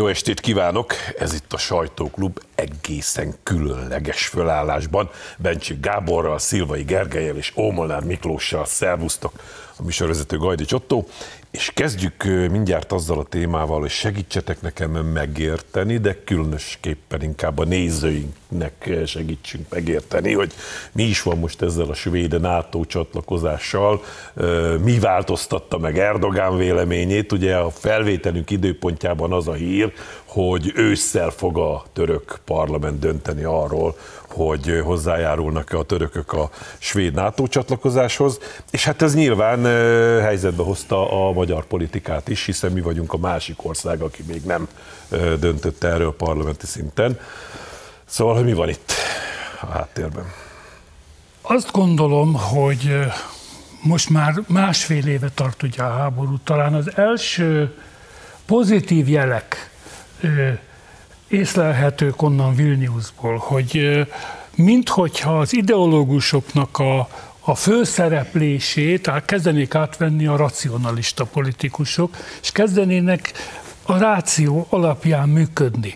Jó estét kívánok! Ez itt a Sajtóklub egészen különleges fölállásban. Bencsik Gáborral, Szilvai Gergelyel és Ómolnár Miklóssal szervusztok a műsorvezető Gajdi Csottó. És kezdjük mindjárt azzal a témával, hogy segítsetek nekem megérteni, de különösképpen inkább a nézőinknek segítsünk megérteni, hogy mi is van most ezzel a svéd NATO csatlakozással, mi változtatta meg Erdogán véleményét. Ugye a felvételünk időpontjában az a hír, hogy ősszel fog a török parlament dönteni arról, hogy hozzájárulnak-e a törökök a svéd NATO csatlakozáshoz, és hát ez nyilván helyzetbe hozta a magyar politikát is, hiszen mi vagyunk a másik ország, aki még nem döntött erről parlamenti szinten. Szóval, hogy mi van itt a háttérben? Azt gondolom, hogy most már másfél éve tart ugye a háború. Talán az első pozitív jelek észlelhetők onnan Vilniusból, hogy minthogyha az ideológusoknak a, a főszereplését kezdenék átvenni a racionalista politikusok, és kezdenének a ráció alapján működni.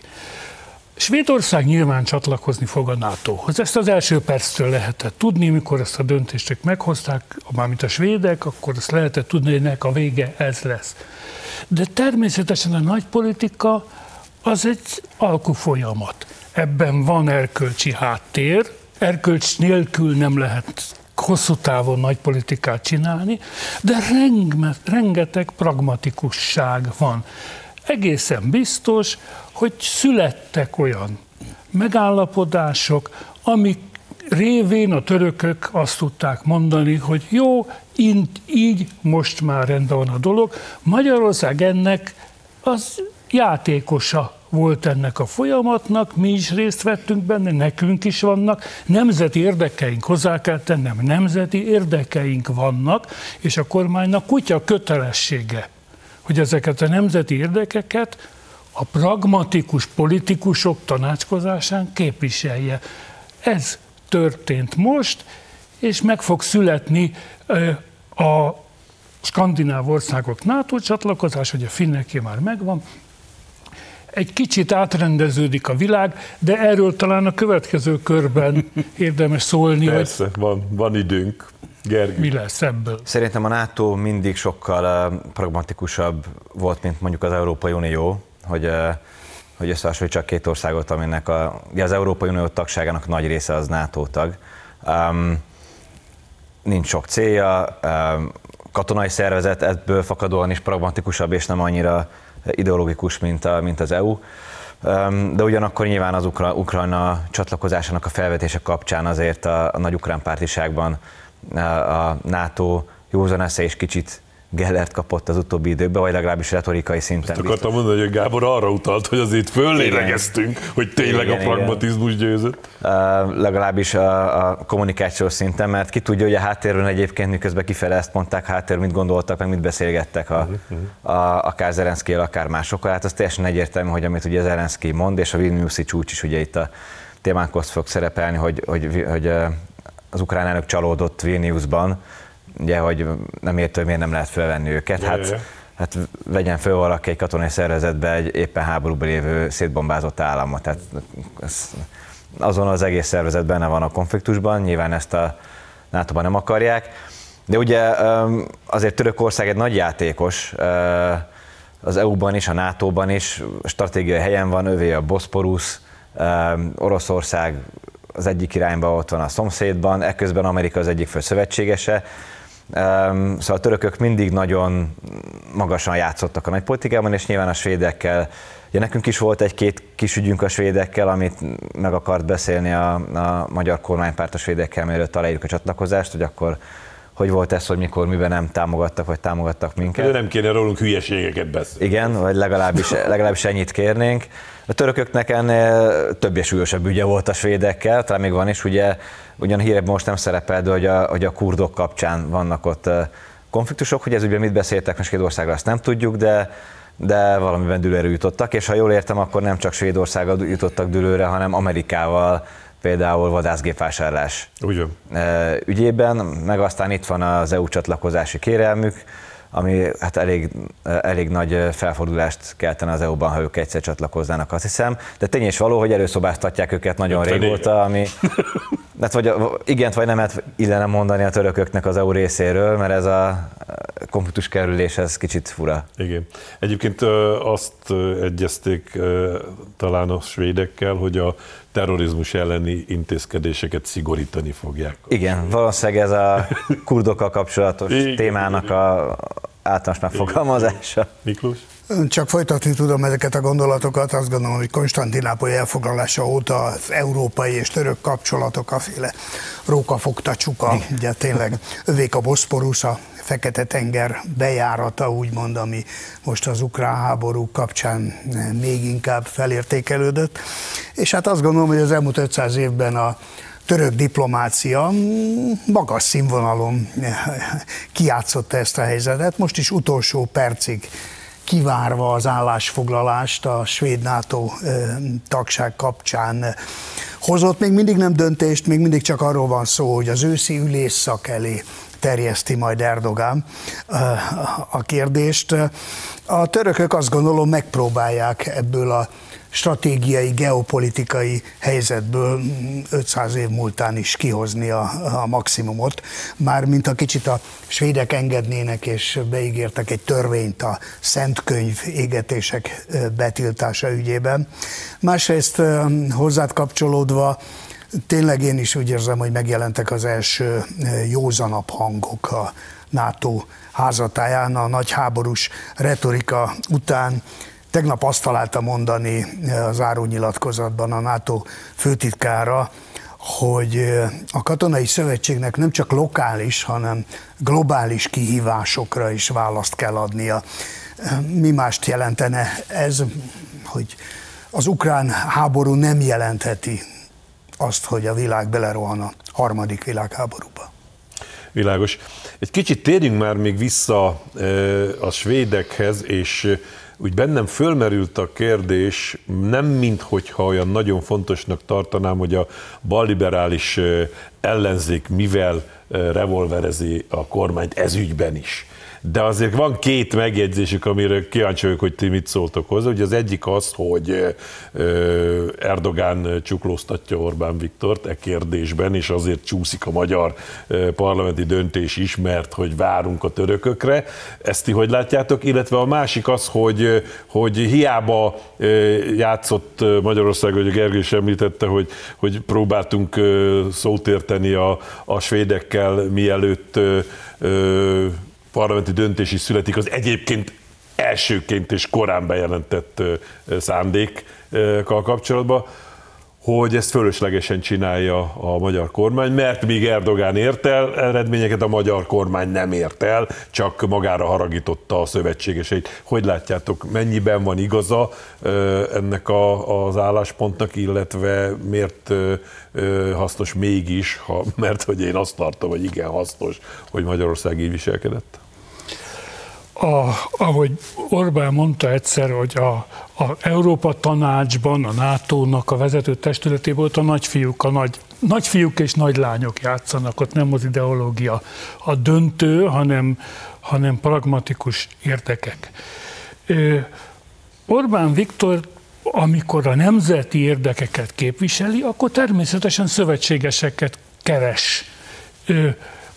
Svédország nyilván csatlakozni fog a NATO-hoz. Ezt az első perctől lehetett tudni, mikor ezt a döntést meghozták, mármint a svédek, akkor ezt lehetett tudni, hogy ennek a vége ez lesz. De természetesen a nagy politika az egy alkufolyamat. Ebben van erkölcsi háttér, erkölcs nélkül nem lehet hosszú távon nagy politikát csinálni, de rengeteg pragmatikusság van. Egészen biztos, hogy születtek olyan megállapodások, amik révén a törökök azt tudták mondani, hogy jó, így most már rendben van a dolog. Magyarország ennek az játékosa volt ennek a folyamatnak, mi is részt vettünk benne, nekünk is vannak, nemzeti érdekeink, hozzá kell tennem, nemzeti érdekeink vannak, és a kormánynak kutya kötelessége, hogy ezeket a nemzeti érdekeket a pragmatikus politikusok tanácskozásán képviselje. Ez történt most, és meg fog születni a skandináv országok NATO csatlakozás, hogy a finneké már megvan, egy kicsit átrendeződik a világ, de erről talán a következő körben érdemes szólni. Persze, hogy van, van időnk. Gergő. Mi lesz ebből? Szerintem a NATO mindig sokkal uh, pragmatikusabb volt, mint mondjuk az Európai Unió, hogy, uh, hogy összehasonlítsak két országot, aminek a, ugye az Európai Unió tagságának nagy része az NATO tag. Um, nincs sok célja, um, katonai szervezet ebből fakadóan is pragmatikusabb, és nem annyira ideológikus, mint, a, mint az EU. De ugyanakkor nyilván az Ukra- Ukrajna csatlakozásának a felvetése kapcsán azért a, a nagy ukrán pártiságban a NATO józan esze és kicsit Gellert kapott az utóbbi időben, vagy legalábbis retorikai szinten. Ezt akartam mondani, hogy Gábor arra utalt, hogy azért föllélegeztünk, hogy tényleg igen, a pragmatizmus igen. győzött. Uh, legalábbis a, a kommunikációs szinten, mert ki tudja, hogy a háttérben egyébként miközben kifele ezt mondták, háttér mit gondoltak, meg mit beszélgettek a, uh-huh. a, akár Zelenszky, akár másokkal. Hát az teljesen egyértelmű, hogy amit ugye Zelenszky mond, és a Vilniuszi csúcs is ugye itt a témánkhoz fog szerepelni, hogy, hogy, hogy az ukrán elnök csalódott Vilniusban, ugye, hogy nem értő, miért nem lehet felvenni őket. Hát, hát vegyen föl valaki egy katonai szervezetbe egy éppen háborúban lévő szétbombázott államot. Tehát ez, azon az egész szervezet benne van a konfliktusban, nyilván ezt a nato nem akarják. De ugye azért Törökország egy nagy játékos, az EU-ban is, a NATO-ban is, stratégiai helyen van, övé a Boszporusz, Oroszország az egyik irányban ott van a szomszédban, ekközben Amerika az egyik fő szövetségese, Szóval a törökök mindig nagyon magasan játszottak a nagypolitikában, és nyilván a svédekkel, ugye nekünk is volt egy-két kis ügyünk a svédekkel, amit meg akart beszélni a, a magyar kormánypárt a svédekkel, mielőtt aláírjuk a csatlakozást, hogy akkor hogy volt ez, hogy mikor, miben nem támogattak, vagy támogattak minket. De nem kéne rólunk hülyeségeket beszélni. Igen, vagy legalábbis, legalábbis ennyit kérnénk. A törököknek ennél több és súlyosabb ügye volt a svédekkel, talán még van is, ugye, ugyan hírek most nem szerepel, de hogy a, hogy a kurdok kapcsán vannak ott konfliktusok, hogy ez ugye mit beszéltek most Svédországról, azt nem tudjuk, de de valamiben dülőre jutottak, és ha jól értem, akkor nem csak Svédországgal jutottak dülőre, hanem Amerikával, például vadászgépvásárlás Ugyan. ügyében, meg aztán itt van az EU csatlakozási kérelmük, ami hát elég, elég nagy felfordulást keltene az EU-ban, ha ők egyszer csatlakoznának, azt hiszem. De tény és való, hogy előszobáztatják őket nagyon régóta, ami hát vagy igent vagy nemet illene mondani a törököknek az EU részéről, mert ez a konfliktus kerülés, ez kicsit fura. Igen. Egyébként azt egyezték talán a svédekkel, hogy a terrorizmus elleni intézkedéseket szigorítani fogják. Igen, valószínűleg ez a kurdokkal kapcsolatos témának a általános megfogalmazása. Miklós? Csak folytatni tudom ezeket a gondolatokat, azt gondolom, hogy Konstantinápoly elfoglalása óta az európai és török kapcsolatok a féle rókafogta csuka, ugye tényleg övék a Boszporusz, a Fekete-tenger bejárata, úgymond, ami most az ukrán háború kapcsán még inkább felértékelődött. És hát azt gondolom, hogy az elmúlt 500 évben a török diplomácia magas színvonalon kiátszotta ezt a helyzetet. Most is utolsó percig kivárva az állásfoglalást a svéd NATO tagság kapcsán hozott még mindig nem döntést, még mindig csak arról van szó, hogy az őszi ülésszak elé terjeszti majd Erdogán a kérdést. A törökök azt gondolom megpróbálják ebből a stratégiai, geopolitikai helyzetből 500 év múltán is kihozni a, a maximumot, már mint a kicsit a svédek engednének és beígértek egy törvényt a szent égetések betiltása ügyében. Másrészt hozzád kapcsolódva tényleg én is úgy érzem, hogy megjelentek az első józanabb hangok a NATO házatáján a nagy háborús retorika után Tegnap azt találta mondani eh, az árónyilatkozatban a NATO főtitkára, hogy eh, a katonai szövetségnek nem csak lokális, hanem globális kihívásokra is választ kell adnia. Eh, mi mást jelentene ez, hogy az ukrán háború nem jelentheti azt, hogy a világ belerohan a harmadik világháborúba. Világos. Egy kicsit térjünk már még vissza a svédekhez, és úgy bennem fölmerült a kérdés, nem minthogyha olyan nagyon fontosnak tartanám, hogy a balliberális ellenzék mivel revolverezi a kormányt ezügyben is de azért van két megjegyzésük, amire kíváncsi vagyok, hogy ti mit szóltok hozzá. Ugye az egyik az, hogy Erdogán csuklóztatja Orbán Viktort e kérdésben, és azért csúszik a magyar parlamenti döntés is, mert hogy várunk a törökökre. Ezt ti hogy látjátok? Illetve a másik az, hogy, hogy hiába játszott Magyarország, hogy a Gergő is említette, hogy, hogy próbáltunk szót érteni a, a svédekkel, mielőtt parlamenti döntés is születik az egyébként elsőként és korán bejelentett szándékkal kapcsolatban, hogy ezt fölöslegesen csinálja a magyar kormány, mert míg Erdogán ért el eredményeket, a magyar kormány nem ért el, csak magára haragította a szövetségeseit. Hogy látjátok, mennyiben van igaza ennek a, az álláspontnak, illetve miért hasznos mégis, ha, mert hogy én azt tartom, hogy igen hasznos, hogy Magyarország így viselkedett? A, ahogy Orbán mondta egyszer, hogy a, a Európa Tanácsban, a NATO-nak a vezető testületében ott a nagyfiúk, a nagy, nagyfiúk és nagylányok játszanak, ott nem az ideológia a döntő, hanem, hanem pragmatikus érdekek. Orbán Viktor amikor a nemzeti érdekeket képviseli, akkor természetesen szövetségeseket keres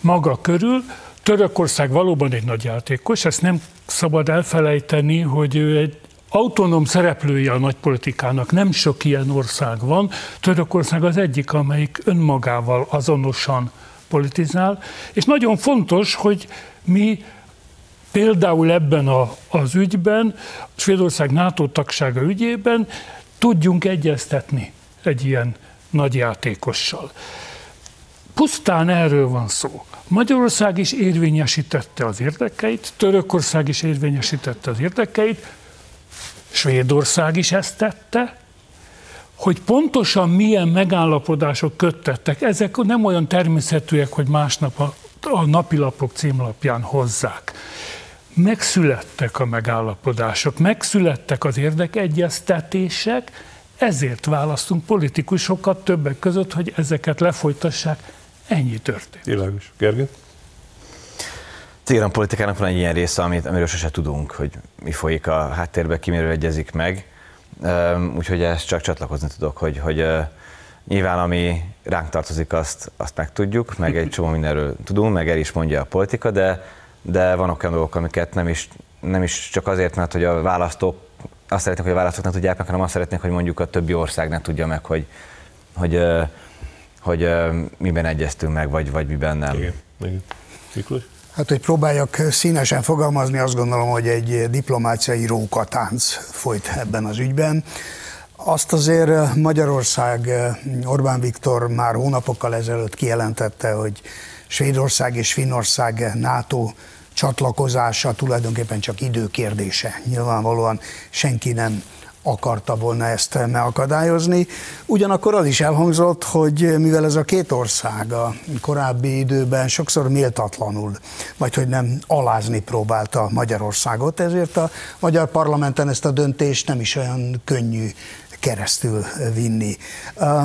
maga körül, Törökország valóban egy nagy játékos, ezt nem szabad elfelejteni, hogy ő egy autonóm szereplője a nagypolitikának, nem sok ilyen ország van. Törökország az egyik, amelyik önmagával azonosan politizál, és nagyon fontos, hogy mi például ebben a, az ügyben, Svédország NATO tagsága ügyében tudjunk egyeztetni egy ilyen nagy játékossal. Pusztán erről van szó. Magyarország is érvényesítette az érdekeit, Törökország is érvényesítette az érdekeit, Svédország is ezt tette, hogy pontosan milyen megállapodások köttettek, ezek nem olyan természetűek, hogy másnap a, a napilapok címlapján hozzák. Megszülettek a megállapodások, megszülettek az érdekegyeztetések, ezért választunk politikusokat többek között, hogy ezeket lefolytassák Ennyi történt. Világos. Gergő? Téran politikának van egy ilyen része, amit, amiről sose tudunk, hogy mi folyik a háttérbe, ki miről egyezik meg. Úgyhogy ezt csak csatlakozni tudok, hogy, hogy nyilván ami ránk tartozik, azt, azt megtudjuk, meg egy csomó mindenről tudunk, meg el is mondja a politika, de, de vannak olyan dolgok, amiket nem is, nem is csak azért, mert hogy a választók azt szeretnék, hogy a választók ne tudják meg, hanem azt szeretnék, hogy mondjuk a többi ország ne tudja meg, hogy, hogy, hogy, hogy miben egyeztünk meg, vagy, vagy miben nem. Igen. Igen. Miklós? Hát, hogy próbáljak színesen fogalmazni, azt gondolom, hogy egy diplomáciai rókatánc folyt ebben az ügyben. Azt azért Magyarország, Orbán Viktor már hónapokkal ezelőtt kijelentette, hogy Svédország és Finnország NATO csatlakozása tulajdonképpen csak időkérdése. Nyilvánvalóan senki nem akarta volna ezt megakadályozni. Ugyanakkor az is elhangzott, hogy mivel ez a két ország a korábbi időben sokszor méltatlanul, vagy hogy nem alázni próbálta Magyarországot, ezért a magyar parlamenten ezt a döntést nem is olyan könnyű keresztül vinni.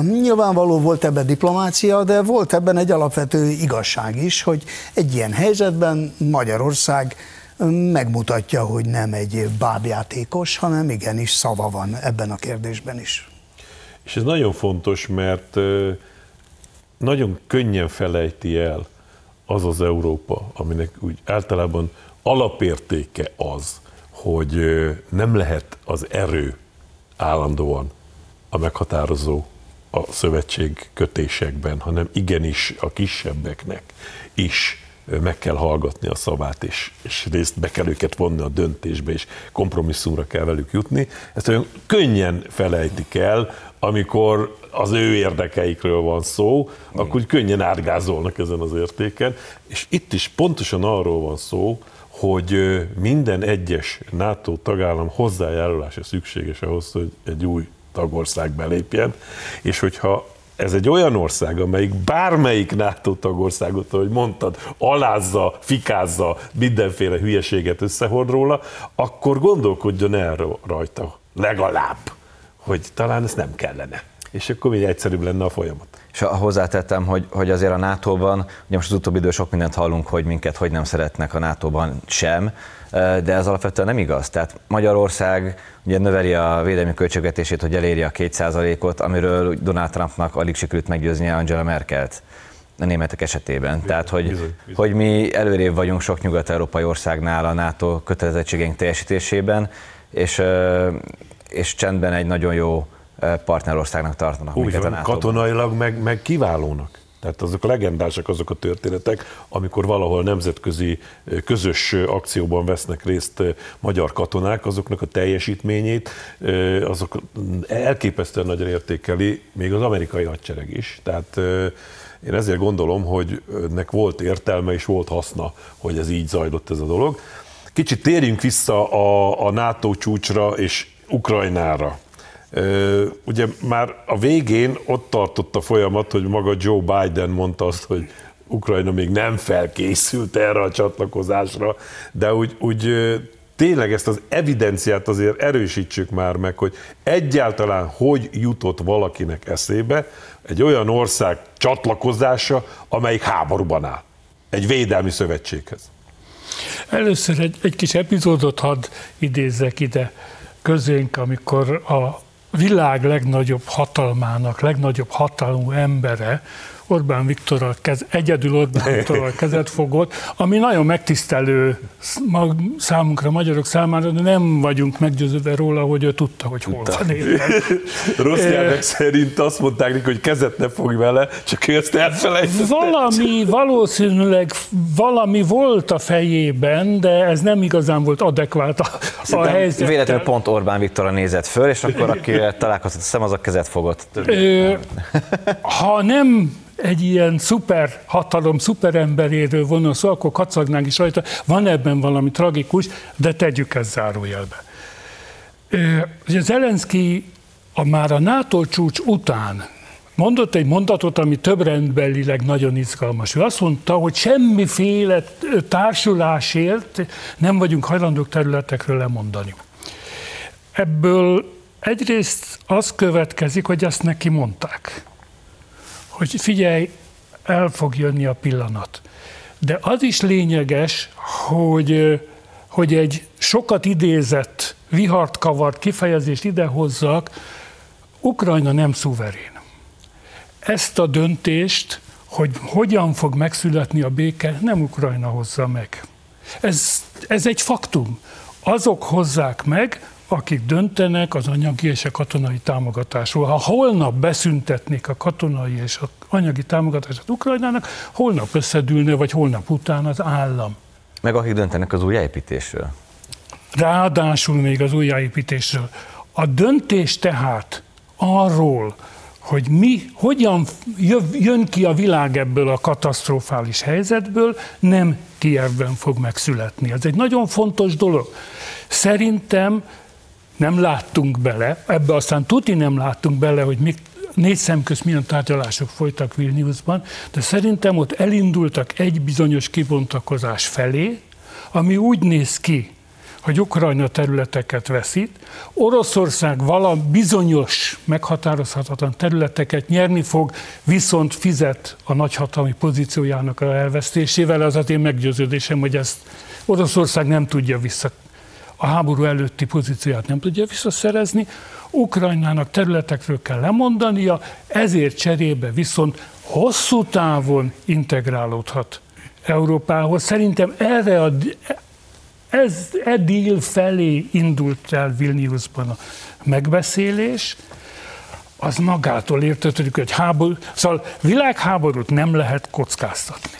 Nyilvánvaló volt ebben diplomácia, de volt ebben egy alapvető igazság is, hogy egy ilyen helyzetben Magyarország megmutatja, hogy nem egy bábjátékos, hanem igenis szava van ebben a kérdésben is. És ez nagyon fontos, mert nagyon könnyen felejti el az az Európa, aminek úgy általában alapértéke az, hogy nem lehet az erő állandóan a meghatározó a szövetség kötésekben, hanem igenis a kisebbeknek is meg kell hallgatni a szavát, és, és részt be kell őket vonni a döntésbe, és kompromisszumra kell velük jutni. Ezt olyan könnyen felejtik el, amikor az ő érdekeikről van szó, akkor úgy könnyen átgázolnak ezen az értéken. És itt is pontosan arról van szó, hogy minden egyes NATO tagállam hozzájárulása szükséges ahhoz, hogy egy új tagország belépjen, és hogyha ez egy olyan ország, amelyik bármelyik NATO tagországot, ahogy mondtad, alázza, fikázza, mindenféle hülyeséget összehord róla, akkor gondolkodjon el rajta legalább, hogy talán ez nem kellene. És akkor még egyszerűbb lenne a folyamat. És hozzátettem, hogy, hogy azért a NATO-ban, ugye most az utóbbi idő sok mindent hallunk, hogy minket hogy nem szeretnek a NATO-ban sem, de ez alapvetően nem igaz. Tehát Magyarország ugye növeli a védelmi költségvetését, hogy elérje a 2%-ot, amiről Donald Trumpnak alig sikerült meggyőznie Angela Merkelt a németek esetében. Bizony, Tehát, hogy, bizony, bizony. hogy mi előrébb vagyunk sok nyugat-európai országnál a NATO kötelezettségeink teljesítésében, és, és csendben egy nagyon jó partnerországnak tartanak Úgy van, katonailag meg, meg kiválónak. Tehát azok a legendásak azok a történetek, amikor valahol nemzetközi közös akcióban vesznek részt magyar katonák, azoknak a teljesítményét, azok elképesztően nagyon értékeli, még az amerikai hadsereg is. Tehát én ezért gondolom, hogy nek volt értelme és volt haszna, hogy ez így zajlott ez a dolog. Kicsit térjünk vissza a, a NATO csúcsra és Ukrajnára. Ugye már a végén ott tartott a folyamat, hogy maga Joe Biden mondta azt, hogy Ukrajna még nem felkészült erre a csatlakozásra, de úgy, úgy tényleg ezt az evidenciát azért erősítsük már meg, hogy egyáltalán hogy jutott valakinek eszébe egy olyan ország csatlakozása, amelyik háborúban áll. Egy védelmi szövetséghez. Először egy, egy kis epizódot hadd idézzek ide közénk, amikor a világ legnagyobb hatalmának, legnagyobb hatalmú embere Orbán Viktorral kez, egyedül Orbán Viktorral kezet fogott, ami nagyon megtisztelő számunkra, magyarok számára, de nem vagyunk meggyőződve róla, hogy ő tudta, hogy hol van. Rossz nyelvek szerint azt mondták neki, hogy kezet ne fogj vele, csak ő ezt elfelejtette. Valami, valószínűleg valami volt a fejében, de ez nem igazán volt adekvált a, a helyzet. Véletlenül pont Orbán Viktorra nézett föl, és akkor aki találkozott a szem, az a kezet fogott. Ö, ha nem egy ilyen szuper hatalom, szuperemberéről volna szó, akkor kacagnánk is rajta. Van ebben valami tragikus, de tegyük ezt zárójelbe. Ugye Zelenszky a már a NATO csúcs után mondott egy mondatot, ami több rendbelileg nagyon izgalmas. Ő azt mondta, hogy semmiféle társulásért nem vagyunk hajlandók területekről lemondani. Ebből egyrészt az következik, hogy ezt neki mondták hogy figyelj, el fog jönni a pillanat. De az is lényeges, hogy, hogy egy sokat idézett, vihart kavart kifejezést idehozzak, Ukrajna nem szuverén. Ezt a döntést, hogy hogyan fog megszületni a béke, nem Ukrajna hozza meg. Ez, ez egy faktum. Azok hozzák meg, akik döntenek az anyagi és a katonai támogatásról. Ha holnap beszüntetnék a katonai és a anyagi támogatását Ukrajnának, holnap összedülne, vagy holnap után az állam. Meg akik döntenek az újjáépítésről. Ráadásul még az újjáépítésről. A döntés tehát arról, hogy mi, hogyan jön ki a világ ebből a katasztrofális helyzetből, nem Kievben fog megszületni. Ez egy nagyon fontos dolog. Szerintem nem láttunk bele, ebbe aztán tuti nem láttunk bele, hogy még négy szem közt milyen tárgyalások folytak Vilniusban, de szerintem ott elindultak egy bizonyos kibontakozás felé, ami úgy néz ki, hogy Ukrajna területeket veszít, Oroszország vala bizonyos, meghatározhatatlan területeket nyerni fog, viszont fizet a nagyhatalmi pozíciójának a elvesztésével, az én meggyőződésem, hogy ezt Oroszország nem tudja vissza a háború előtti pozícióját nem tudja visszaszerezni, Ukrajnának területekről kell lemondania, ezért cserébe viszont hosszú távon integrálódhat Európához. Szerintem erre a, ez e deal felé indult el Vilniusban a megbeszélés, az magától értetődik, hogy háború, szóval világháborút nem lehet kockáztatni.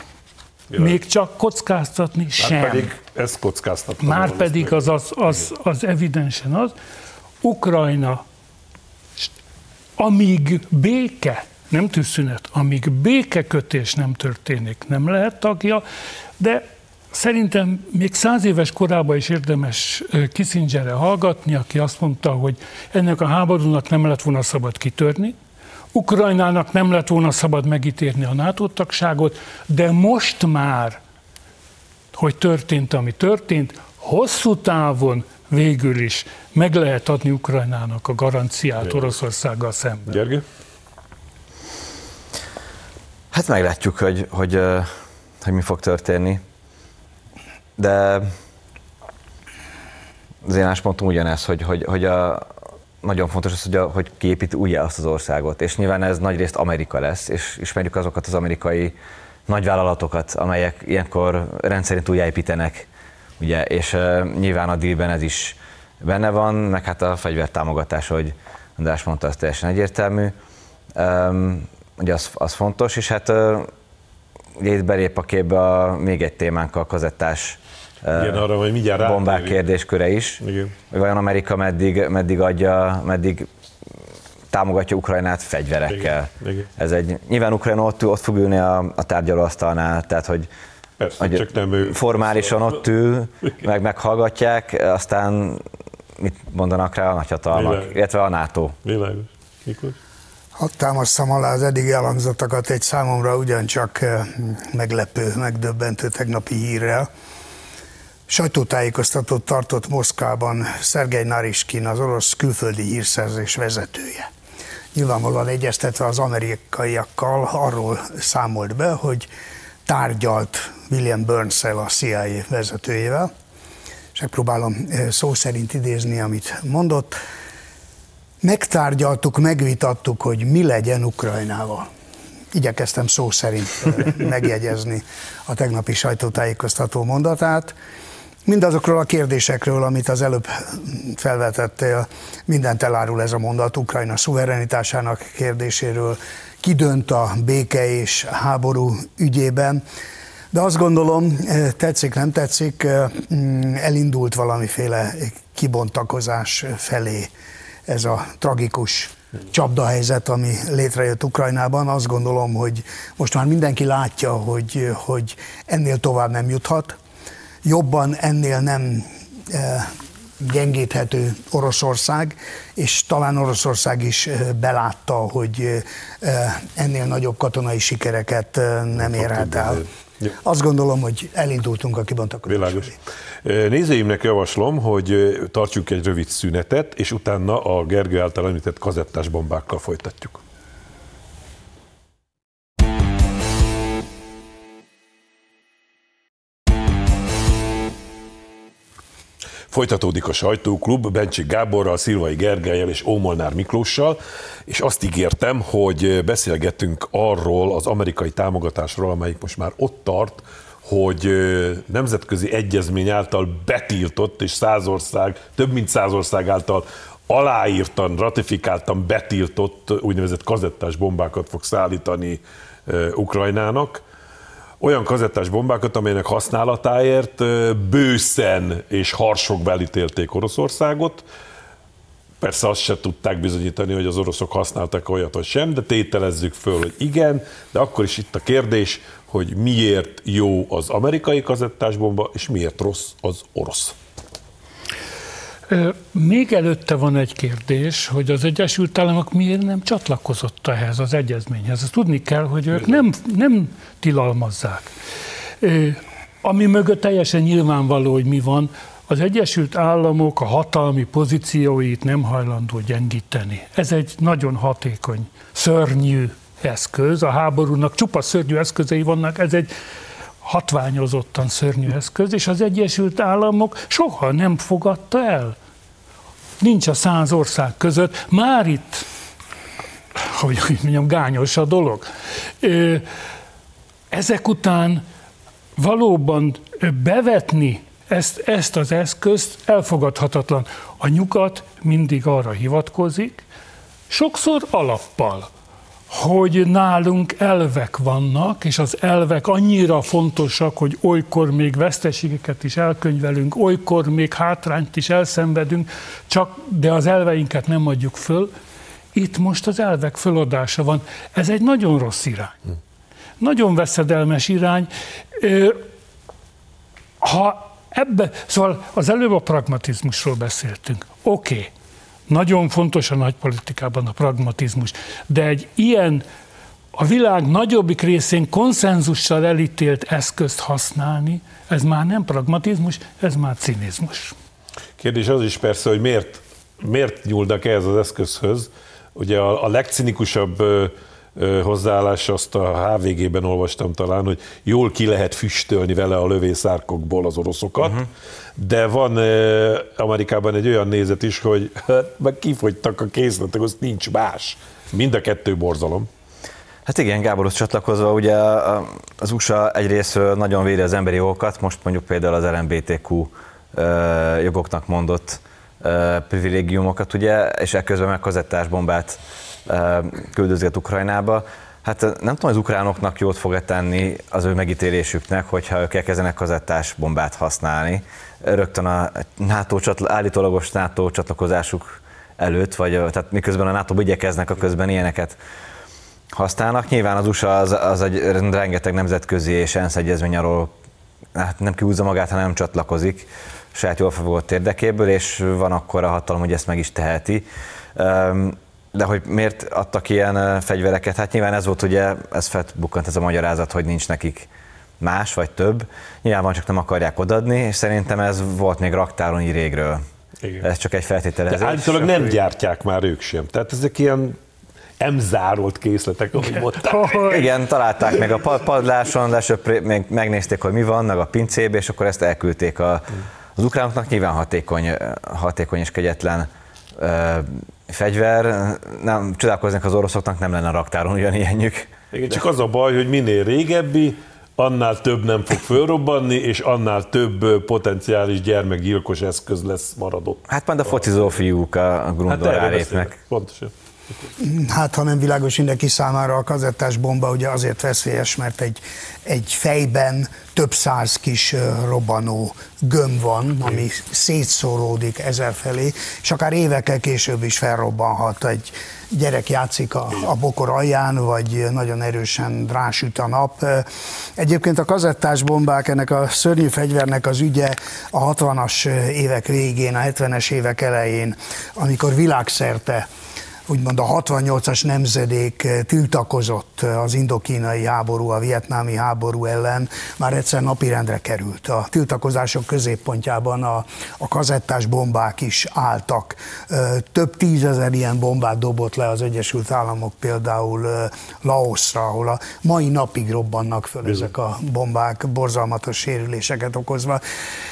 Világ. Még csak kockáztatni Már sem. pedig ez kockáztatni. Már pedig az, az, az, az evidensen az. Ukrajna, amíg béke, nem tűzszünet, amíg békekötés nem történik, nem lehet tagja, de Szerintem még száz éves korában is érdemes Kissingerre hallgatni, aki azt mondta, hogy ennek a háborúnak nem lett volna szabad kitörni, Ukrajnának nem lett volna szabad megítérni a NATO tagságot, de most már, hogy történt, ami történt, hosszú távon végül is meg lehet adni Ukrajnának a garanciát Oroszországgal szemben. Gergő? Hát meglátjuk, hogy, hogy, hogy mi fog történni de az én álláspontom ugyanez, hogy, hogy, hogy a, nagyon fontos az, hogy, a, hogy kiépít újjá azt az országot, és nyilván ez nagyrészt Amerika lesz, és ismerjük azokat az amerikai nagyvállalatokat, amelyek ilyenkor rendszerint újjáépítenek, ugye, és uh, nyilván a dílben ez is benne van, meg hát a fegyvertámogatás, hogy András mondta, az teljesen egyértelmű. Um, ugye az, az fontos, és hát uh, ugye itt belép a képbe a, még egy témánk, a kazettás igen, arra majd mindjárt bombák kérdésköre is. Igen. Vajon Amerika meddig, meddig adja, meddig támogatja Ukrajnát fegyverekkel. Igen, igen. Ez egy, nyilván Ukrajna ott, ott fog ülni a, a tárgyalóasztalnál, tehát hogy, Persze, hogy csak nem ő formálisan ott ül, meg meghallgatják, aztán mit mondanak rá a nagyhatalmak, Világos. illetve a NATO. Világos. Mikor? Hadd támasztam alá az eddig elhangzottakat egy számomra ugyancsak eh, meglepő, megdöbbentő tegnapi hírrel. Sajtótájékoztatót tartott Moszkvában Szergej Nariskin, az orosz külföldi hírszerzés vezetője. Nyilvánvalóan egyeztetve az amerikaiakkal arról számolt be, hogy tárgyalt William burns a CIA vezetőjével, és megpróbálom eh, szó szerint idézni, amit mondott. Megtárgyaltuk, megvitattuk, hogy mi legyen Ukrajnával. Igyekeztem szó szerint eh, megjegyezni a tegnapi sajtótájékoztató mondatát mindazokról a kérdésekről, amit az előbb felvetettél, mindent elárul ez a mondat Ukrajna szuverenitásának kérdéséről, ki dönt a béke és háború ügyében, de azt gondolom, tetszik, nem tetszik, elindult valamiféle kibontakozás felé ez a tragikus csapdahelyzet, ami létrejött Ukrajnában. Azt gondolom, hogy most már mindenki látja, hogy, hogy ennél tovább nem juthat jobban ennél nem e, gyengíthető Oroszország, és talán Oroszország is e, belátta, hogy e, ennél nagyobb katonai sikereket nem érhet el. Azt gondolom, hogy elindultunk a kibontakozásra. Világos. Nézőimnek javaslom, hogy tartsunk egy rövid szünetet, és utána a Gergő által említett kazettás bombákkal folytatjuk. Folytatódik a sajtóklub Bencsik Gáborral, Szilvai Gergelyel és Ómolnár Miklóssal, és azt ígértem, hogy beszélgetünk arról az amerikai támogatásról, amelyik most már ott tart, hogy nemzetközi egyezmény által betiltott, és száz ország, több mint száz ország által aláírtan, ratifikáltan betiltott úgynevezett kazettás bombákat fog szállítani Ukrajnának. Olyan kazettás bombákat, amelynek használatáért bőszen és harsokba elítélték Oroszországot. Persze azt se tudták bizonyítani, hogy az oroszok használtak olyat, vagy sem, de tételezzük föl, hogy igen, de akkor is itt a kérdés, hogy miért jó az amerikai kazettás bomba, és miért rossz az orosz. Még előtte van egy kérdés, hogy az Egyesült Államok miért nem csatlakozott ehhez az egyezményhez. Azt tudni kell, hogy ők nem, nem tilalmazzák. Ami mögött teljesen nyilvánvaló, hogy mi van, az Egyesült Államok a hatalmi pozícióit nem hajlandó gyengíteni. Ez egy nagyon hatékony, szörnyű eszköz, a háborúnak csupa szörnyű eszközei vannak, ez egy hatványozottan szörnyű eszköz, és az Egyesült Államok soha nem fogadta el. Nincs a száz ország között. Már itt, hogy mondjam, gányos a dolog. Ezek után valóban bevetni ezt, ezt az eszközt elfogadhatatlan. A nyugat mindig arra hivatkozik, sokszor alappal, hogy nálunk elvek vannak, és az elvek annyira fontosak, hogy olykor még veszteségeket is elkönyvelünk, olykor még hátrányt is elszenvedünk, csak de az elveinket nem adjuk föl. Itt most az elvek föladása van. Ez egy nagyon rossz irány. Nagyon veszedelmes irány. Ha ebbe, szóval az előbb a pragmatizmusról beszéltünk. Oké, okay nagyon fontos a nagypolitikában a pragmatizmus, de egy ilyen a világ nagyobbik részén konszenzussal elítélt eszközt használni, ez már nem pragmatizmus, ez már cinizmus. Kérdés az is persze, hogy miért, miért nyúlnak ehhez az eszközhöz. Ugye a, a legcinikusabb hozzáállás, azt a HVG-ben olvastam talán, hogy jól ki lehet füstölni vele a lövészárkokból az oroszokat, uh-huh. De van Amerikában egy olyan nézet is, hogy hát, meg kifogytak a készletek, az nincs más. Mind a kettő borzalom. Hát igen, Gáborhoz csatlakozva, ugye az USA egyrésztről nagyon védi az emberi jogokat, most mondjuk például az LMBTQ jogoknak mondott privilégiumokat, ugye, és ekközben meg kazettás bombát küldözget Ukrajnába. Hát nem tudom, az ukránoknak jót fog-e tenni az ő megítélésüknek, hogyha ők elkezdenek kazettás bombát használni. Rögtön a NATO csatla, állítólagos NATO csatlakozásuk előtt, vagy tehát miközben a NATO igyekeznek, a közben ilyeneket használnak. Nyilván az USA az, az egy rengeteg nemzetközi és ENSZ egyezmény arról hát nem kiúzza magát, hanem csatlakozik saját jól felfogott érdekéből, és van akkor a hatalom, hogy ezt meg is teheti. De hogy miért adtak ilyen fegyvereket? Hát nyilván ez volt ugye, ez felbukkant ez a magyarázat, hogy nincs nekik más vagy több. Nyilván csak nem akarják odadni, és szerintem ez volt még raktáron így régről. Igen. Ez csak egy feltételezés. De állítólag nem gyártják már ők sem. Tehát ezek ilyen emzárolt készletek, ahogy mondták. Igen, találták meg a padláson, lesöpré, még megnézték, hogy mi van, meg a pincébe, és akkor ezt elküldték a, az ukránoknak. Nyilván hatékony, hatékony és kegyetlen fegyver, nem csodálkoznak az oroszoknak, nem lenne a raktáron ugyanilyenjük. Igen, csak az a baj, hogy minél régebbi, annál több nem fog fölrobbanni, és annál több potenciális gyermekgyilkos eszköz lesz maradott. Hát majd a focizó fiúk a Grundor hát Pontosan. Hát, ha nem világos mindenki számára a kazettás bomba ugye azért veszélyes, mert egy, egy fejben több száz kis robbanó gömb van, ami szétszóródik ezer felé, és akár évekkel később is felrobbanhat. Egy gyerek játszik a, a bokor alján, vagy nagyon erősen rásüt a nap. Egyébként a kazettás bombák, ennek a szörnyű fegyvernek az ügye a 60-as évek végén, a 70-es évek elején, amikor világszerte úgymond a 68-as nemzedék tiltakozott az indokínai háború, a vietnámi háború ellen, már egyszer napirendre került. A tiltakozások középpontjában a, a kazettás bombák is álltak. Több tízezer ilyen bombát dobott le az Egyesült Államok például Laosra, ahol a mai napig robbannak föl Bizony. ezek a bombák, borzalmatos sérüléseket okozva.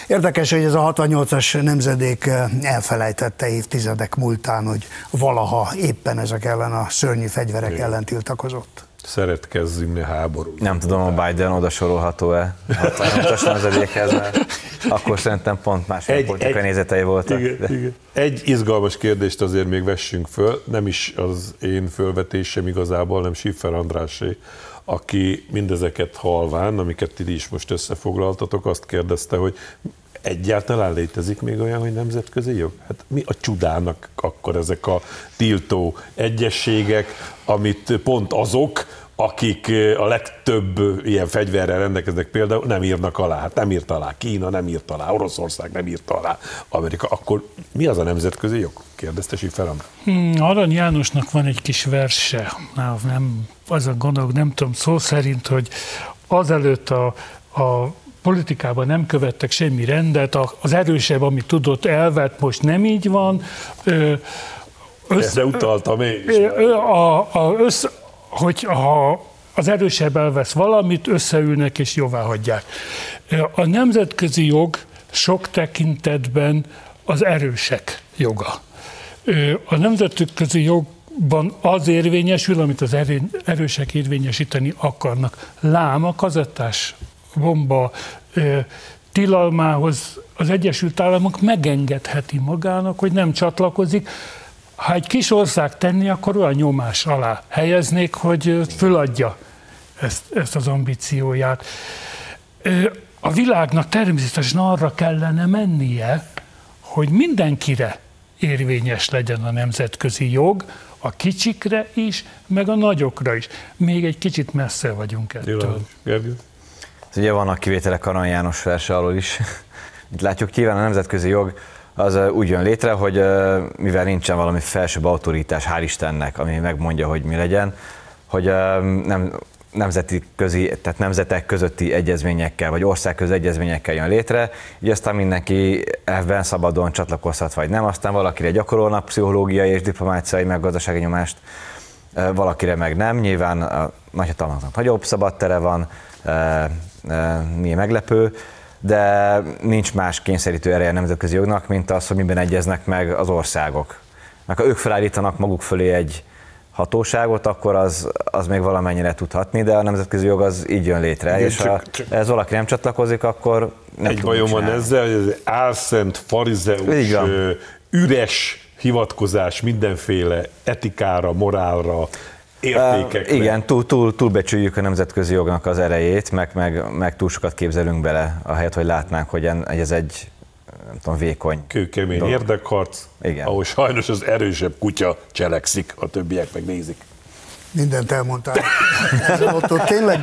Érdekes, hogy ez a 68-as nemzedék elfelejtette évtizedek múltán, hogy valaha éppen ezek ellen a szörnyű fegyverek Igen. ellen tiltakozott. Szeretkezzünk a háború. Nem tudom, a Biden oda sorolható-e a 68-as nemzedékhez, mert akkor szerintem pont más egy, politikai egy, nézetei voltak. Igen, de. igen. Egy izgalmas kérdést azért még vessünk föl, nem is az én fölvetésem igazából, nem Siffer Andrásé, aki mindezeket halván, amiket ti is most összefoglaltatok, azt kérdezte, hogy egyáltalán létezik még olyan, hogy nemzetközi jog? Hát mi a csudának akkor ezek a tiltó egyességek, amit pont azok, akik a legtöbb ilyen fegyverrel rendelkeznek például, nem írnak alá. Hát nem írt alá Kína, nem írt alá Oroszország, nem írt alá Amerika. Akkor mi az a nemzetközi jog? Kérdezte Siferam. Hmm, Arany Jánosnak van egy kis verse, Na, nem, az a gondolok, nem tudom szó szerint, hogy azelőtt a, a politikában nem követtek semmi rendet, az erősebb, amit tudott, elvett, most nem így van. Össze, Erre utaltam én is. A, a, össze, hogy ha az erősebb elvesz valamit, összeülnek és jóvá hagyják. A nemzetközi jog sok tekintetben az erősek joga. A nemzetközi jogban az érvényesül, amit az erősek érvényesíteni akarnak. Lám a kazettás bomba tilalmához az Egyesült Államok megengedheti magának, hogy nem csatlakozik, ha egy kis ország tenni, akkor olyan nyomás alá helyeznék, hogy föladja ezt, ezt az ambícióját. A világnak természetesen arra kellene mennie, hogy mindenkire érvényes legyen a nemzetközi jog, a kicsikre is, meg a nagyokra is. Még egy kicsit messze vagyunk ettől. Gergő? Ugye vannak kivételek Arany János verse alól is. Itt látjuk, nyilván a nemzetközi jog az úgy jön létre, hogy mivel nincsen valami felsőbb autoritás, hál' Istennek, ami megmondja, hogy mi legyen, hogy nem, nemzeti közi, tehát nemzetek közötti egyezményekkel, vagy országközi egyezményekkel jön létre, így aztán mindenki ebben szabadon csatlakozhat, vagy nem, aztán valakire gyakorolnak pszichológiai és diplomáciai, meg gazdasági nyomást, valakire meg nem. Nyilván a nagyhatalmaknak nagyobb szabad tere van, milyen meglepő, de nincs más kényszerítő ereje a nemzetközi jognak, mint az, hogy miben egyeznek meg az országok. Mert ha ők felállítanak maguk fölé egy hatóságot, akkor az, az még valamennyire tudhatni, de a nemzetközi jog az így jön létre, Igen, és csak, ha csak ez valaki nem csatlakozik, akkor nem Egy bajom van ezzel, hogy ez álszent, farizeus, üres hivatkozás mindenféle etikára, morálra, értékekre. Igen, túl, túl, túlbecsüljük a nemzetközi jognak az erejét, meg, meg, meg túl sokat képzelünk bele, ahelyett, hogy látnánk, hogy ez egy nem tudom, vékony. Kőkemény dolog. érdekharc, Igen. ahol sajnos az erősebb kutya cselekszik, a többiek meg nézik. Mindent elmondtál. ott, ott tényleg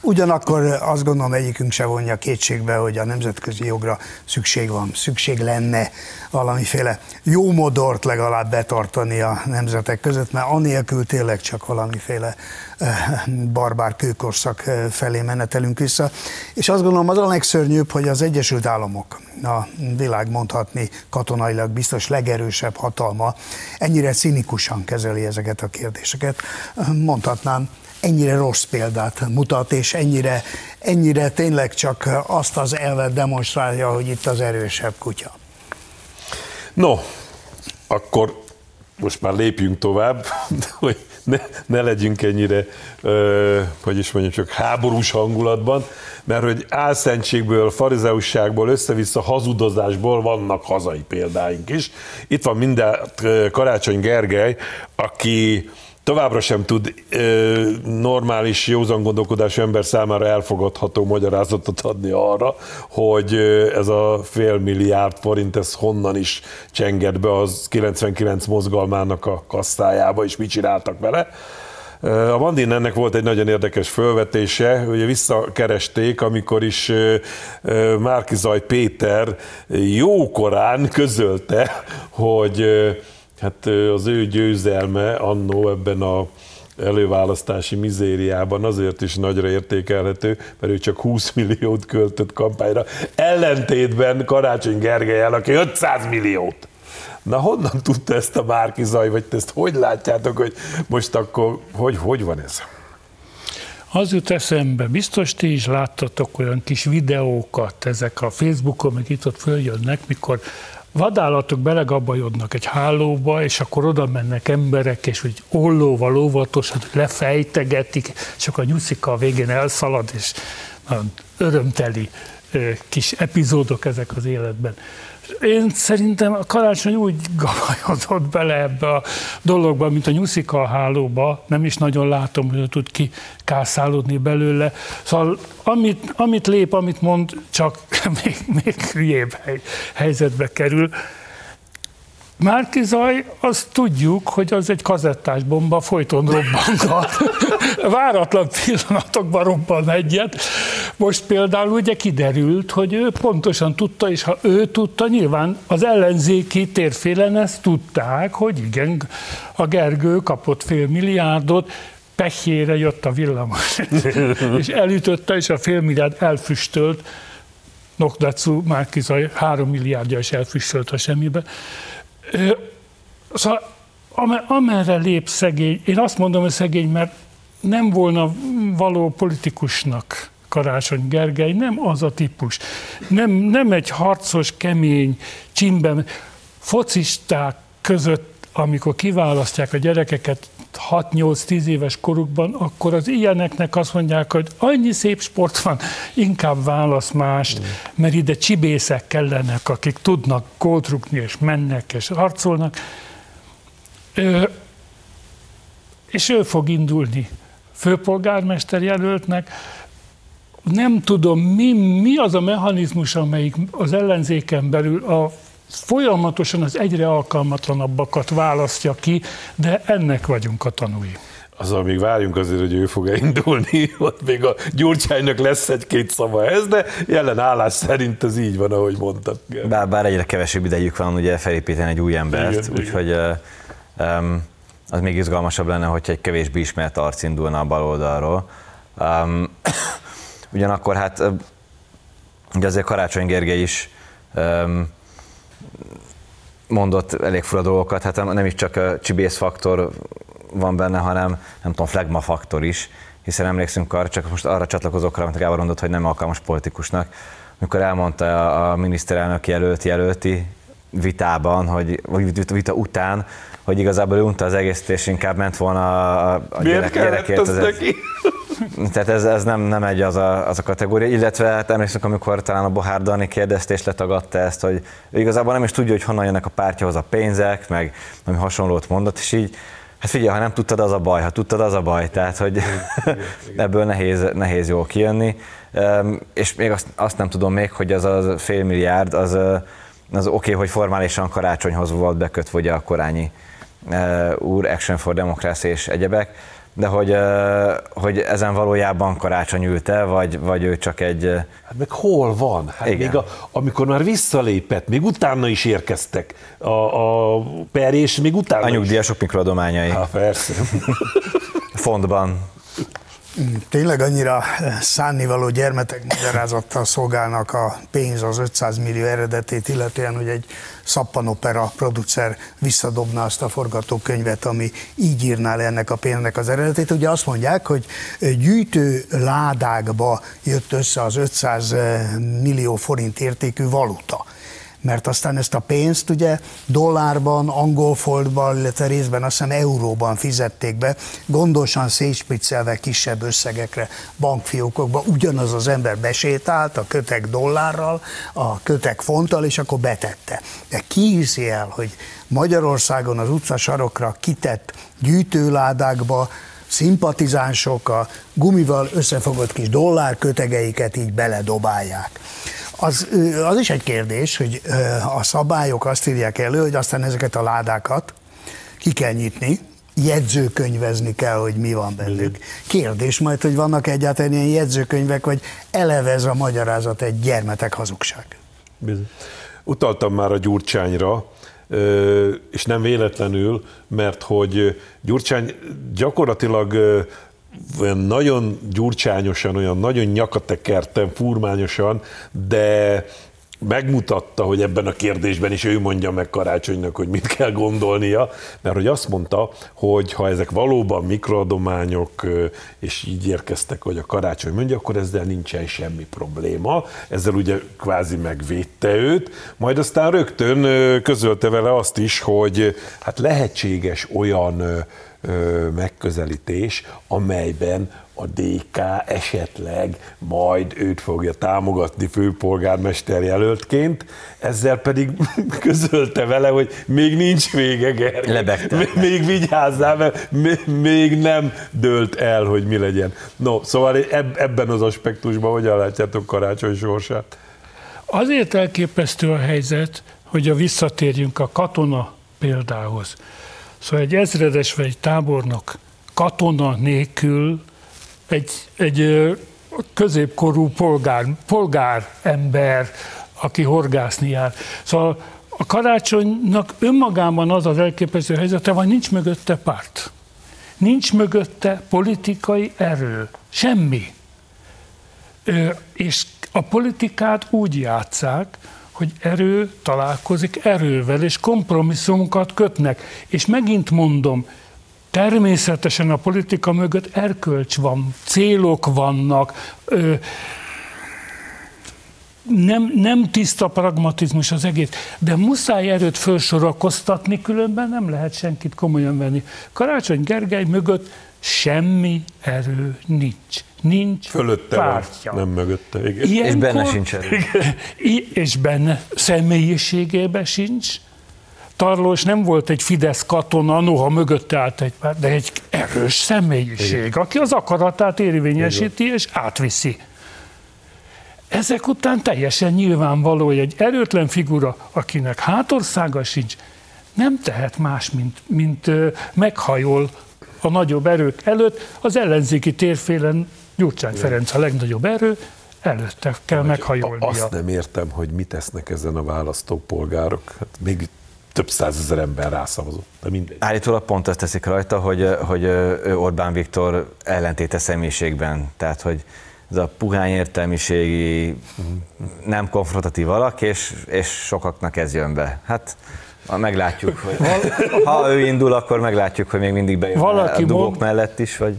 Ugyanakkor azt gondolom egyikünk se vonja kétségbe, hogy a nemzetközi jogra szükség van, szükség lenne valamiféle jó modort legalább betartani a nemzetek között, mert anélkül tényleg csak valamiféle eh, barbár kőkorszak eh, felé menetelünk vissza. És azt gondolom az a legszörnyűbb, hogy az Egyesült Államok, a világ mondhatni katonailag biztos legerősebb hatalma, ennyire cinikusan kezeli ezeket a kérdéseket. Mondhatnám, ennyire rossz példát mutat, és ennyire, ennyire tényleg csak azt az elvet demonstrálja, hogy itt az erősebb kutya. No, akkor most már lépjünk tovább, hogy ne, ne legyünk ennyire, ö, hogy is mondjam, csak háborús hangulatban, mert hogy álszentségből, farizeusságból, össze-vissza hazudozásból vannak hazai példáink is. Itt van minden Karácsony Gergely, aki továbbra sem tud ö, normális, józan gondolkodású ember számára elfogadható magyarázatot adni arra, hogy ez a fél milliárd forint, ez honnan is csenged be az 99 mozgalmának a kasszájába, és mit csináltak vele. A Mandin ennek volt egy nagyon érdekes fölvetése, ugye visszakeresték, amikor is Márkizaj Péter jókorán közölte, hogy Hát az ő győzelme annó ebben a előválasztási mizériában azért is nagyra értékelhető, mert ő csak 20 milliót költött kampányra, ellentétben Karácsony Gergelyel, aki 500 milliót. Na honnan tudta ezt a Márki Zaj, vagy ezt hogy látjátok, hogy most akkor hogy, hogy van ez? Az jut eszembe, biztos ti is láttatok olyan kis videókat, ezek a Facebookon, meg itt ott följönnek, mikor vadállatok belegabajodnak egy hálóba, és akkor oda mennek emberek, és úgy ollóval óvatosan lefejtegetik, csak a nyuszika a végén elszalad, és örömteli kis epizódok ezek az életben. Én szerintem a karácsony úgy gabajodott bele ebbe a dologba, mint a nyuszika a hálóba, nem is nagyon látom, hogy tud ki kászálódni belőle. Szóval amit, amit lép, amit mond, csak még, még hülyébb hely, helyzetbe kerül. Márkizaj, azt tudjuk, hogy az egy kazettás bomba, folyton robbangat. Váratlan pillanatokban robban egyet. Most például ugye kiderült, hogy ő pontosan tudta, és ha ő tudta, nyilván az ellenzéki térfélen ezt tudták, hogy igen, a Gergő kapott fél milliárdot, pehjére jött a villamos, és elütötte, és a fél milliárd elfüstölt, Nokdatsu Márkizaj három milliárdja is elfüstölt a semmibe. Szóval amerre lép szegény, én azt mondom, hogy szegény, mert nem volna való politikusnak Karácsony Gergely, nem az a típus. Nem, nem egy harcos, kemény, csimben, focisták között, amikor kiválasztják a gyerekeket 6-8-10 éves korukban, akkor az ilyeneknek azt mondják, hogy annyi szép sport van, inkább válasz mást, mert ide csibészek kellenek, akik tudnak kódrukni, és mennek, és harcolnak. Ö, és ő fog indulni főpolgármester jelöltnek. Nem tudom, mi, mi az a mechanizmus, amelyik az ellenzéken belül a folyamatosan az egyre alkalmatlanabbakat választja ki, de ennek vagyunk a tanúi. Azzal még várjunk azért, hogy ő fog indulni, ott még a Gyurcsánynak lesz egy-két szava ez, de jelen állás szerint ez így van, ahogy mondtad. Bár, bár egyre kevesebb idejük van ugye felépíteni egy új embert, úgyhogy um, az még izgalmasabb lenne, hogyha egy kevésbé ismert arc indulna a bal oldalról. Um, ugyanakkor hát ugye azért Karácsony Gergely is mondott elég fura dolgokat, hát nem is csak a csibész faktor van benne, hanem nem tudom, flagma faktor is, hiszen emlékszünk arra, csak most arra csatlakozok amit Gábor mondott, hogy nem alkalmas politikusnak, amikor elmondta a miniszterelnök jelölt jelölti vitában, hogy, vagy vita után, hogy igazából ő unta az egész, és inkább ment volna a, a gyerek, gyerekért. Az neki? Tehát ez, ez nem, nem egy az a, az a kategória, illetve hát emlékszem, amikor talán a Bohár Dani kérdezte és letagadta ezt, hogy ő igazából nem is tudja, hogy honnan jönnek a pártjahoz a pénzek, meg ami hasonlót mondott, és így Hát figyelj, ha nem tudtad, az a baj, ha tudtad, az a baj, tehát hogy ebből nehéz, nehéz jól kijönni. És még azt, azt nem tudom még, hogy az a fél milliárd, az, az oké, okay, hogy formálisan karácsonyhoz volt bekötve ugye a korányi úr, Action for Democracy és egyebek, de hogy, hogy ezen valójában karácsony ült el, vagy, vagy ő csak egy... Hát meg hol van? Hát Igen. még a, amikor már visszalépett, még utána is érkeztek a, a per, és még utána A nyugdíjasok mikroadományai. Hát persze. Fontban Tényleg annyira szánnivaló gyermetek magyarázattal szolgálnak a pénz az 500 millió eredetét, illetően, hogy egy szappanopera producer visszadobna azt a forgatókönyvet, ami így írná le ennek a pénznek az eredetét. Ugye azt mondják, hogy gyűjtő ládákba jött össze az 500 millió forint értékű valuta mert aztán ezt a pénzt ugye dollárban, angol foldban, illetve részben azt hiszem euróban fizették be, gondosan szétspiccelve kisebb összegekre, bankfiókokba, ugyanaz az ember besétált a kötek dollárral, a kötek fonttal, és akkor betette. De ki hiszi el, hogy Magyarországon az utca sarokra kitett gyűjtőládákba szimpatizánsok a gumival összefogott kis dollárkötegeiket így beledobálják. Az, az is egy kérdés, hogy a szabályok azt írják elő, hogy aztán ezeket a ládákat ki kell nyitni, jegyzőkönyvezni kell, hogy mi van bennük. Kérdés majd, hogy vannak egyáltalán ilyen jegyzőkönyvek, vagy eleve ez a magyarázat egy gyermetek hazugság. Bizony. Utaltam már a Gyurcsányra, és nem véletlenül, mert hogy Gyurcsány gyakorlatilag olyan nagyon gyurcsányosan, olyan nagyon nyakatekerten, furmányosan, de megmutatta, hogy ebben a kérdésben is ő mondja meg Karácsonynak, hogy mit kell gondolnia, mert hogy azt mondta, hogy ha ezek valóban mikroadományok, és így érkeztek, hogy a Karácsony mondja, akkor ezzel nincsen semmi probléma. Ezzel ugye kvázi megvédte őt, majd aztán rögtön közölte vele azt is, hogy hát lehetséges olyan megközelítés, amelyben a DK esetleg majd őt fogja támogatni főpolgármester jelöltként, ezzel pedig közölte vele, hogy még nincs vége, Gergely. Még vigyázzál, mert még nem dőlt el, hogy mi legyen. No, szóval ebben az aspektusban hogyan látjátok karácsony sorsát? Azért elképesztő a helyzet, hogy a visszatérjünk a katona példához. Szóval egy ezredes vagy egy tábornok katona nélkül egy, egy középkorú polgár, polgár ember, aki horgászni jár. Szóval a karácsonynak önmagában az az elképesztő helyzete, hogy nincs mögötte párt. Nincs mögötte politikai erő. Semmi. És a politikát úgy játszák, hogy erő találkozik erővel, és kompromisszumokat kötnek. És megint mondom, természetesen a politika mögött erkölcs van, célok vannak, ö, nem, nem tiszta pragmatizmus az egész, de muszáj erőt felsorakoztatni, különben nem lehet senkit komolyan venni. Karácsony Gergely mögött semmi erő nincs. Nincs Fölötte pártja. Van, nem mögötte. Igen. Ilyenkor, és benne sincs erő. És benne személyiségében sincs. Tarlós nem volt egy Fidesz katona, noha mögötte állt egy pár, de egy erős személyiség, Igen. aki az akaratát érvényesíti Igen. és átviszi. Ezek után teljesen nyilvánvaló, hogy egy erőtlen figura, akinek hátországa sincs, nem tehet más, mint, mint meghajol a nagyobb erők előtt, az ellenzéki térfélen Gyurcsány Ferenc a legnagyobb erő, előtte kell meghajolnia. Azt nem értem, hogy mit tesznek ezen a választópolgárok. Hát még több százezer ember rászavazott, de mindegy. Állítólag pont azt teszik rajta, hogy, hogy Orbán Viktor ellentéte személyiségben, tehát hogy ez a puhány értelmiségi, nem konfrontatív alak, és, és sokaknak ez jön be. Hát meglátjuk, hogy ha ő indul, akkor meglátjuk, hogy még mindig bejön Valaki a dugók mond... mellett is, vagy...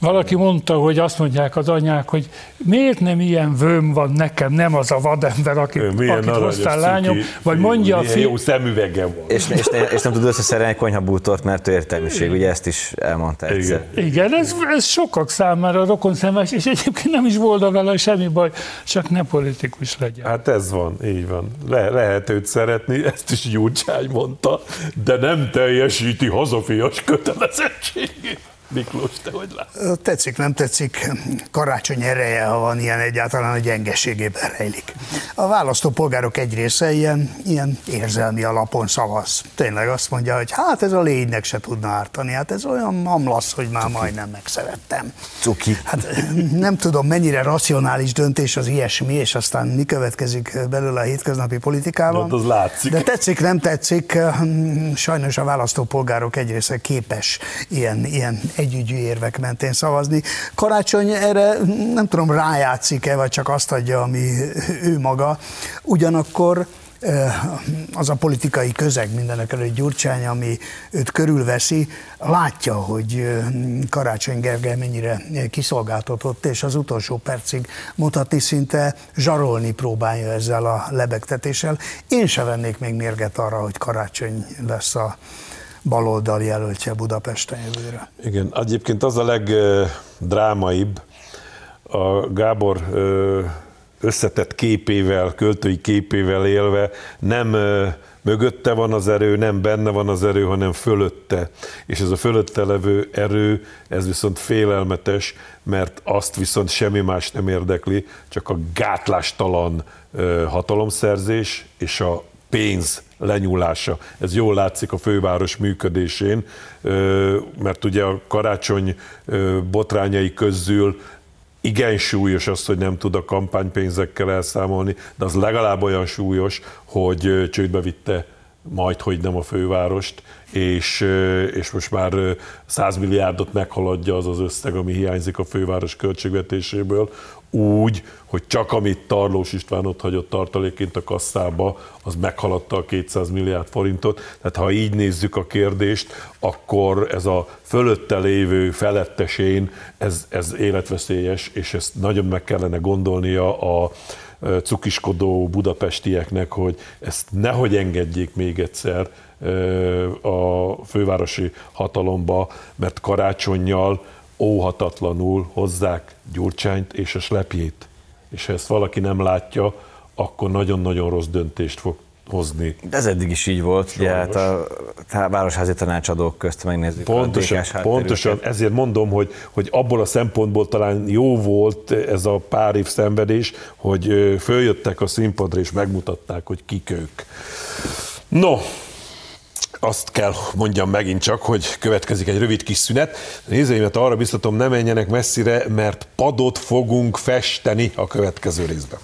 Valaki mondta, hogy azt mondják az anyák, hogy miért nem ilyen vőm van nekem, nem az a vadember, akit, akit hoztál lányom, vagy mondja a fi... jó szemüvege van. És, és, és nem tud összeszerelni egy konyhabútort, mert ő értelmiség, ugye ezt is elmondta egyszer. Igen, Igen ez, ez sokak számára rokon szemes, és egyébként nem is boldog vele semmi baj, csak ne politikus legyen. Hát ez van, így van. Le, lehet őt szeretni, ezt is Gyurcsány mondta, de nem teljesíti hazafias kötelezettségét. Miklós, te hogy látod? Tetszik, nem tetszik, karácsony ereje, ha van ilyen egyáltalán a gyengeségében rejlik. A választópolgárok egy része ilyen, ilyen érzelmi alapon szavaz. Tényleg azt mondja, hogy hát ez a lénynek se tudna ártani, hát ez olyan mamlasz, hogy már Cuki. majdnem megszerettem. Cuki. Hát nem tudom, mennyire racionális döntés az ilyesmi, és aztán mi következik belőle a hétköznapi politikában. Hát az látszik. De tetszik, nem tetszik, sajnos a választópolgárok egy része képes ilyen, ilyen együgyű érvek mentén szavazni. Karácsony erre nem tudom, rájátszik-e, vagy csak azt adja, ami ő maga. Ugyanakkor eh, az a politikai közeg mindenek előtt Gyurcsány, ami őt körülveszi, látja, hogy eh, Karácsony Gergely mennyire kiszolgáltatott, és az utolsó percig mutatni szinte zsarolni próbálja ezzel a lebegtetéssel. Én se vennék még mérget arra, hogy Karácsony lesz a baloldal jelöltje Budapesten jövőre. Igen, egyébként az a legdrámaibb, a Gábor összetett képével, költői képével élve nem mögötte van az erő, nem benne van az erő, hanem fölötte. És ez a fölötte levő erő, ez viszont félelmetes, mert azt viszont semmi más nem érdekli, csak a gátlástalan hatalomszerzés és a pénz lenyúlása. Ez jól látszik a főváros működésén, mert ugye a karácsony botrányai közül igen súlyos az, hogy nem tud a kampánypénzekkel elszámolni, de az legalább olyan súlyos, hogy csődbe vitte majd, hogy nem a fővárost, és, és most már 100 milliárdot meghaladja az az összeg, ami hiányzik a főváros költségvetéséből, úgy, hogy csak amit Tarlós István ott hagyott tartaléként a kasszába, az meghaladta a 200 milliárd forintot. Tehát ha így nézzük a kérdést, akkor ez a fölötte lévő felettesén, ez, ez életveszélyes, és ezt nagyon meg kellene gondolnia a cukiskodó budapestieknek, hogy ezt nehogy engedjék még egyszer a fővárosi hatalomba, mert karácsonyjal óhatatlanul hozzák Gyurcsányt és a slepjét. És ha ezt valaki nem látja, akkor nagyon-nagyon rossz döntést fog hozni. De ez eddig is így volt, ugye hát a, a városházi tanácsadók közt megnézzük. Pontosan, a pontosan ezért mondom, hogy, hogy abból a szempontból talán jó volt ez a pár év szenvedés, hogy följöttek a színpadra és megmutatták, hogy kik ők. No, azt kell mondjam megint csak, hogy következik egy rövid kis szünet. Nézőimet arra biztatom, ne menjenek messzire, mert padot fogunk festeni a következő részben.